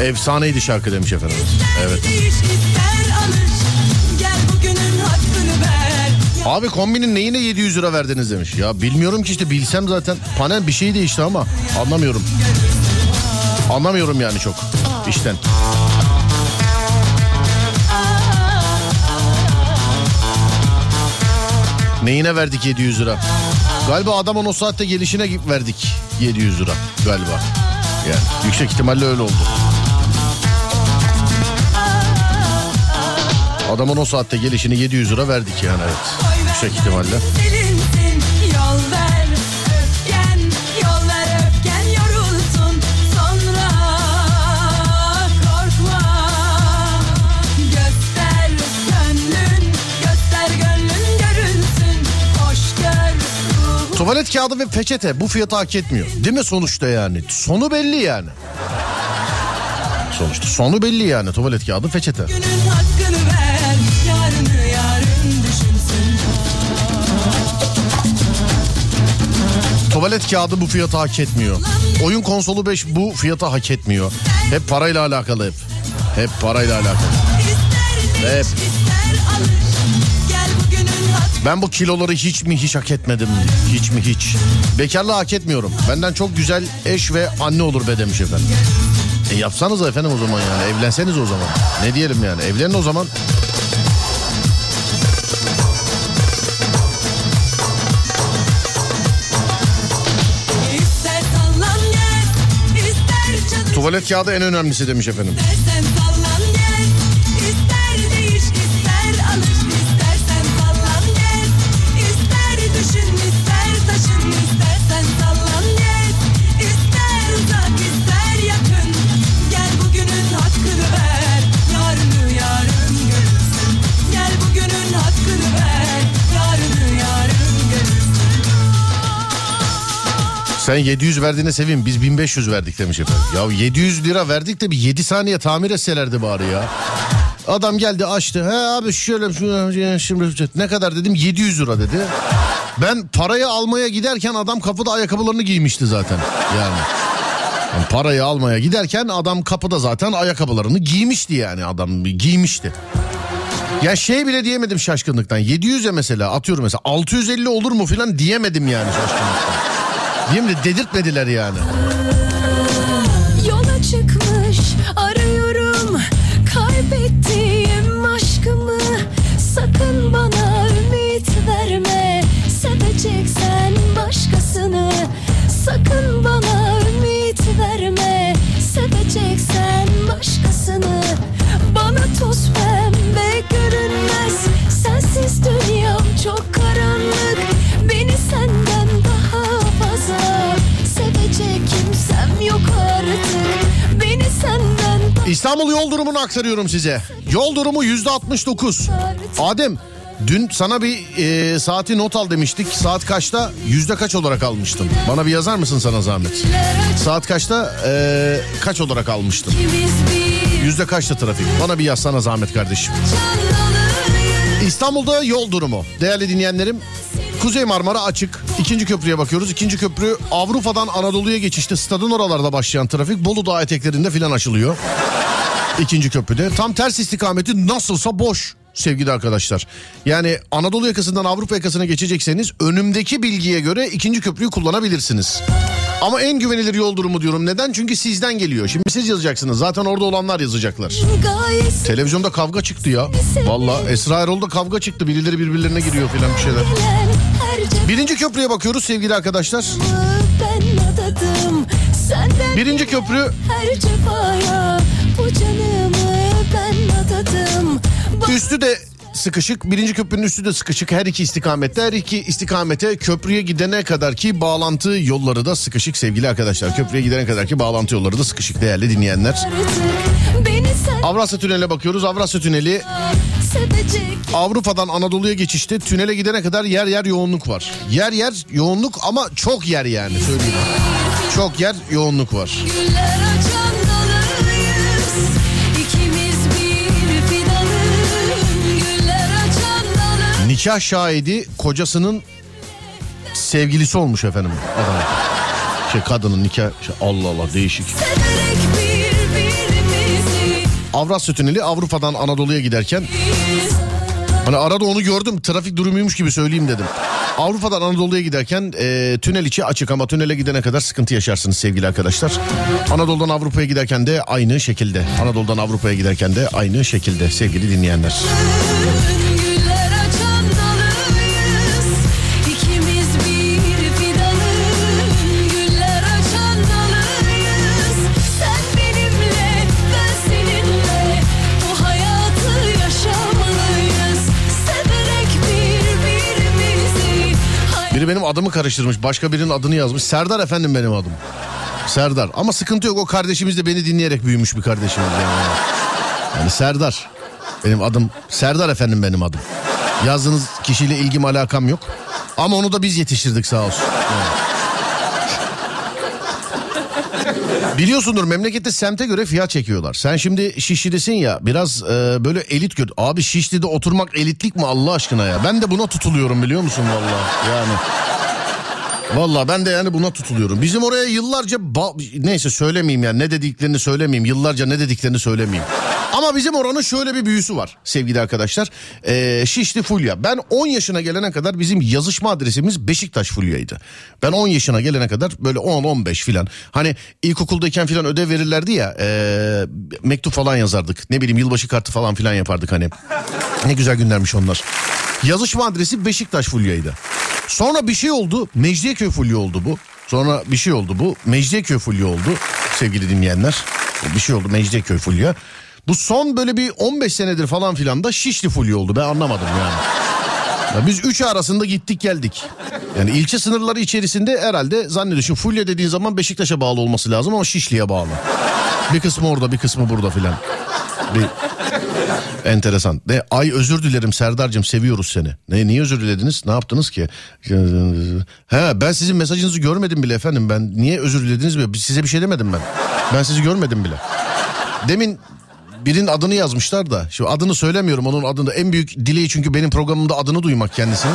Efsaneydi şarkı demiş efendim. Evet. Abi kombinin neyine 700 lira verdiniz demiş. Ya bilmiyorum ki işte bilsem zaten panel bir şey değişti ama anlamıyorum. Anlamıyorum yani çok işten. Neyine verdik 700 lira? Galiba adamın o saatte gelişine verdik 700 lira galiba. Yani yüksek ihtimalle öyle oldu. Adamın o saatte gelişini 700 lira verdik yani evet. Yüksek ihtimalle. Tuvalet kağıdı ve peçete bu fiyatı hak etmiyor. Değil mi sonuçta yani? Sonu belli yani. Sonuçta sonu belli yani tuvalet kağıdı peçete. Ver, yarını yarın. Tuvalet kağıdı bu fiyatı hak etmiyor. Oyun konsolu 5 bu fiyatı hak etmiyor. Hep parayla alakalı hep. Hep parayla alakalı. Hep. Ben bu kiloları hiç mi hiç hak etmedim. Hiç mi hiç. Bekarlığı hak etmiyorum. Benden çok güzel eş ve anne olur be demiş efendim. E yapsanız efendim o zaman yani. Evlenseniz o zaman. Ne diyelim yani. Evlenin o zaman. Tuvalet kağıdı en önemlisi demiş efendim. Sen 700 verdiğine sevin biz 1500 verdik demiş efendim. Ya 700 lira verdik de bir 7 saniye tamir etselerdi bari ya. Adam geldi açtı. He abi şöyle şimdi ne kadar dedim 700 lira dedi. Ben parayı almaya giderken adam kapıda ayakkabılarını giymişti zaten. Yani. Yani parayı almaya giderken adam kapıda zaten ayakkabılarını giymişti yani adam giymişti. Ya şey bile diyemedim şaşkınlıktan. 700'e mesela atıyorum mesela 650 olur mu filan diyemedim yani şaşkınlıktan. De dedirtmediler yani. İstanbul yol durumunu aktarıyorum size. Yol durumu yüzde 69. Adem dün sana bir e, saati not al demiştik. Saat kaçta? Yüzde kaç olarak almıştın? Bana bir yazar mısın sana zahmet? Saat kaçta? e, kaç olarak bir Yüzde kaçta trafik? Bana bir yazsana zahmet kardeşim. İstanbul'da yol durumu. Değerli dinleyenlerim Kuzey Marmara açık. İkinci köprüye bakıyoruz. İkinci köprü Avrupa'dan Anadolu'ya geçişte stadın oralarda başlayan trafik Bolu Dağı eteklerinde filan açılıyor. İkinci köprüde. Tam ters istikameti nasılsa boş sevgili arkadaşlar. Yani Anadolu yakasından Avrupa yakasına geçecekseniz önümdeki bilgiye göre ikinci köprüyü kullanabilirsiniz. Ama en güvenilir yol durumu diyorum. Neden? Çünkü sizden geliyor. Şimdi siz yazacaksınız. Zaten orada olanlar yazacaklar. gayesi Televizyonda kavga çıktı ya. Valla Esra Erol'da kavga çıktı. Birileri birbirlerine giriyor filan bir şeyler. Birinci köprüye bakıyoruz sevgili arkadaşlar. adadım Birinci köprü cefaya adadım üstü de sıkışık. Birinci köprünün üstü de sıkışık. Her iki istikamette. Her iki istikamete köprüye gidene kadar ki bağlantı yolları da sıkışık sevgili arkadaşlar. Köprüye gidene kadar ki bağlantı yolları da sıkışık değerli dinleyenler. artık Avrasya Tüneli'ne bakıyoruz. Avrasya Tüneli Avrupa'dan Anadolu'ya geçişte tünele gidene kadar yer yer yoğunluk var. Yer yer yoğunluk ama çok yer yani söyleyeyim. Çok yer yoğunluk var. Nikah şahidi kocasının sevgilisi olmuş efendim adam. Şey kadının nikah şey, Allah Allah değişik. birbirimizi Avrasya Tüneli Avrupa'dan Anadolu'ya giderken hani arada onu gördüm trafik durumuymuş gibi söyleyeyim dedim. Avrupa'dan Anadolu'ya giderken e, tünel içi açık ama tünele gidene kadar sıkıntı yaşarsınız sevgili arkadaşlar. Anadolu'dan Avrupa'ya giderken de aynı şekilde. Anadolu'dan Avrupa'ya giderken de aynı şekilde sevgili dinleyenler. Biri benim adımı karıştırmış. Başka birinin adını yazmış. Serdar efendim benim adım. Serdar. Ama sıkıntı yok. O kardeşimiz de beni dinleyerek büyümüş bir kardeşimiz. Yani, yani Serdar. Benim adım Serdar efendim benim adım. Yazdığınız kişiyle ilgim alakam yok. Ama onu da biz yetiştirdik sağ olsun. Yani. Biliyorsundur memlekette semte göre fiyat çekiyorlar. Sen şimdi Şişli'desin ya biraz e, böyle elit gör. Abi Şişli'de oturmak elitlik mi Allah aşkına ya? Ben de buna tutuluyorum biliyor musun valla yani. Valla ben de yani buna tutuluyorum. Bizim oraya yıllarca ba- neyse söylemeyeyim yani ne dediklerini söylemeyeyim. Yıllarca ne dediklerini söylemeyeyim. Ama bizim oranın şöyle bir büyüsü var sevgili arkadaşlar. Ee, Şişli Fulya. Ben 10 yaşına gelene kadar bizim yazışma adresimiz Beşiktaş Fulya'ydı. Ben 10 yaşına gelene kadar böyle 10-15 filan. Hani ilkokuldayken filan ödev verirlerdi ya. ee, mektup falan yazardık. Ne bileyim yılbaşı kartı falan filan yapardık hani. Ne güzel günlermiş onlar. Yazışma adresi Beşiktaş Fulya'ydı. Sonra bir şey oldu. Mecidiyeköy Fulya oldu bu. Sonra bir şey oldu bu. Mecidiyeköy Fulya oldu sevgili dinleyenler. Bir şey oldu Mecidiyeköy Fulya. Bu son böyle bir 15 senedir falan filan da Şişli Fulya oldu. Ben anlamadım yani. Ya biz üçü arasında gittik geldik. Yani ilçe sınırları içerisinde herhalde zannediyorsun Fulya dediğin zaman Beşiktaş'a bağlı olması lazım ama Şişli'ye bağlı. Bir kısmı orada bir kısmı burada filan. Bir... Enteresan. Ne ay özür dilerim Serdar'cığım seviyoruz seni. Ne niye özür dilediniz? Ne yaptınız ki? He ben sizin mesajınızı görmedim bile efendim. Ben niye özür dilediniz mi? Size bir şey demedim ben. Ben sizi görmedim bile. Demin birinin adını yazmışlar da. Şu adını söylemiyorum onun adını. En büyük dileği çünkü benim programımda adını duymak kendisinin.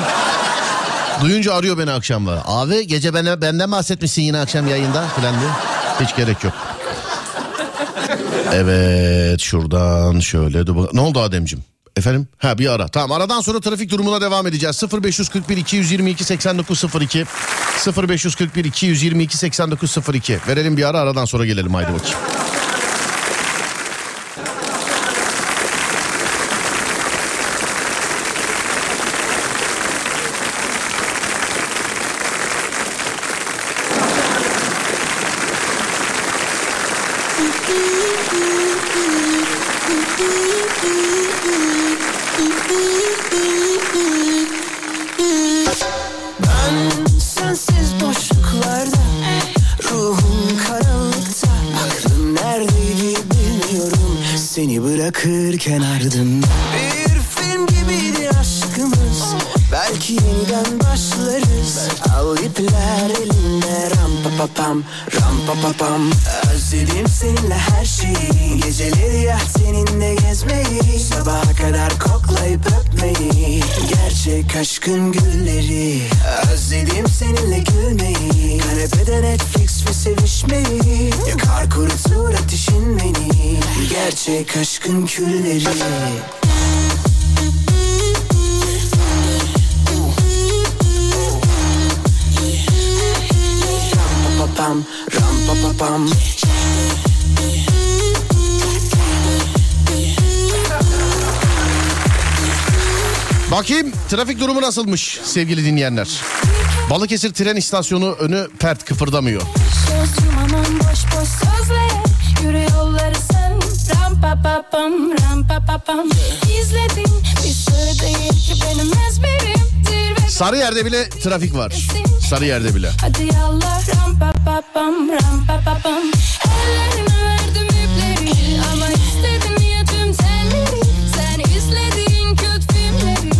Duyunca arıyor beni akşamlar. Abi gece bana, benden bahsetmişsin yine akşam yayında falan diye. Hiç gerek yok. Evet şuradan şöyle. dur Ne oldu Ademciğim? Efendim? Ha bir ara. Tamam aradan sonra trafik durumuna devam edeceğiz. 0541 222 8902 0541 222 8902 Verelim bir ara aradan sonra gelelim haydi bakayım. Aşkın külleri Ram-pa-pa-pam, ram-pa-pa-pam Bakayım trafik durumu nasılmış sevgili dinleyenler. Balıkesir tren istasyonu önü pert kıpırdamıyor. Boş boş sözle pa pa pam ram pa pa pam İzledim bir sır değil ki benim ezberim Zirve Sarıyer'de bile trafik var. Sarıyer'de bile. Hadi yallah ram pa pa pam ram pa pa pam Ellerine verdim ipleri Ama istedim ya tüm telleri Sen izlediğin kötü filmleri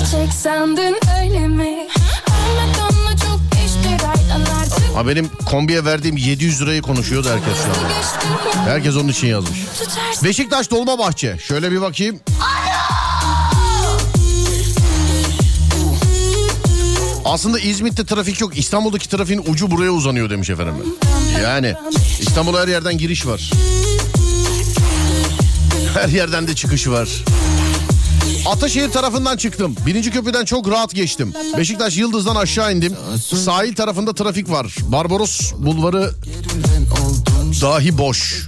Gerçek sandın öyle mi? Ha benim kombiye verdiğim 700 lirayı konuşuyordu herkes şu anda. Herkes onun için yazmış. Beşiktaş Dolmabahçe. Şöyle bir bakayım. Aslında İzmit'te trafik yok. İstanbul'daki trafiğin ucu buraya uzanıyor demiş efendim. Yani İstanbul'a her yerden giriş var. Her yerden de çıkış var. Ataşehir tarafından çıktım. Birinci köprüden çok rahat geçtim. Beşiktaş Yıldız'dan aşağı indim. Sahil tarafında trafik var. Barbaros bulvarı dahi boş.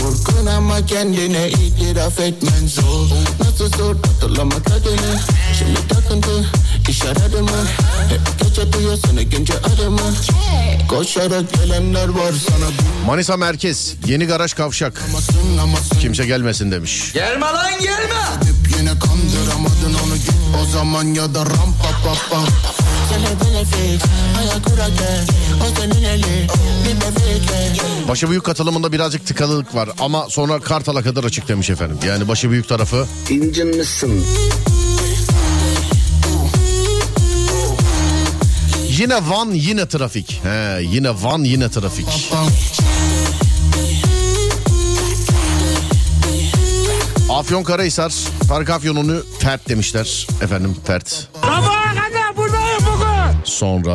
Korkun ama kendine itiraf etmen zor. Nasıl zor? Hatırlama kadını Şimdi takıntı iş aradı mı Hep gece duyuyorsun ikinci adımı Koşarak gelenler var sana. Manisa Merkez yeni garaj kavşak. Kimse gelmesin demiş. Gelme lan gelme yine kandıramadın onu git o zaman ya da ram pa pa pa Seni benefit ayak urake O senin eli bir bebekle Başı büyük katılımında birazcık tıkalılık var ama sonra Kartal'a kadar açık demiş efendim. Yani başı büyük tarafı İncinmişsin yine Van yine trafik. He, yine Van yine trafik. Afyon Karahisar Park Afyon'unu fert demişler efendim fert. Sonra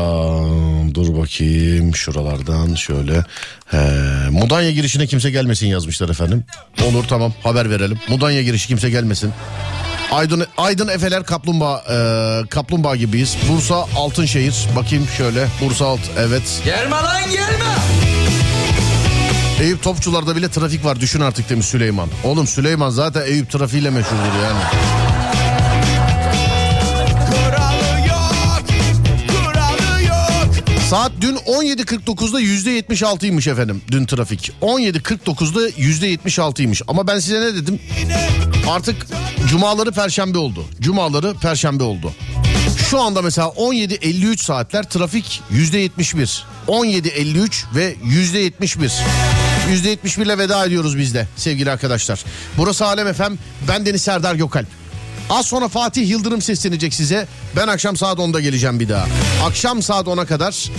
dur bakayım şuralardan şöyle. He, Mudanya girişine kimse gelmesin yazmışlar efendim. Olur tamam haber verelim. Mudanya girişi kimse gelmesin. Aydın, Aydın Efeler Kaplumbağa e, Kaplumbağa gibiyiz. Bursa Altınşehir. Bakayım şöyle. Bursa Alt evet. Gelme lan gelme Eyüp Topçular'da bile trafik var düşün artık demiş Süleyman. Oğlum Süleyman zaten Eyüp trafiğiyle meşhurdur yani. Kuralı yok, kuralı yok. Saat dün 17.49'da %76'ymış efendim dün trafik. 17.49'da %76'ymış ama ben size ne dedim? Artık cumaları perşembe oldu. Cumaları perşembe oldu. Şu anda mesela 17.53 saatler trafik %71. 17.53 ve %71. %71 ile veda ediyoruz biz de sevgili arkadaşlar. Burası Alem Efem. Ben Deniz Serdar Gökalp. Az sonra Fatih Yıldırım seslenecek size. Ben akşam saat 10'da geleceğim bir daha. Akşam saat 10'a kadar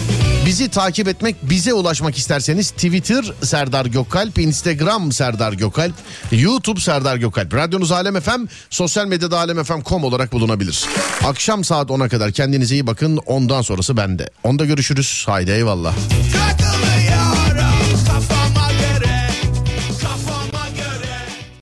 bizi takip etmek, bize ulaşmak isterseniz Twitter Serdar Gökalp, Instagram Serdar Gökalp, YouTube Serdar Gökalp. Radyonuz Alem FM, sosyal medyada alemfm.com olarak bulunabilir. Akşam saat 10'a kadar kendinize iyi bakın. Ondan sonrası bende. Onda görüşürüz. Haydi eyvallah.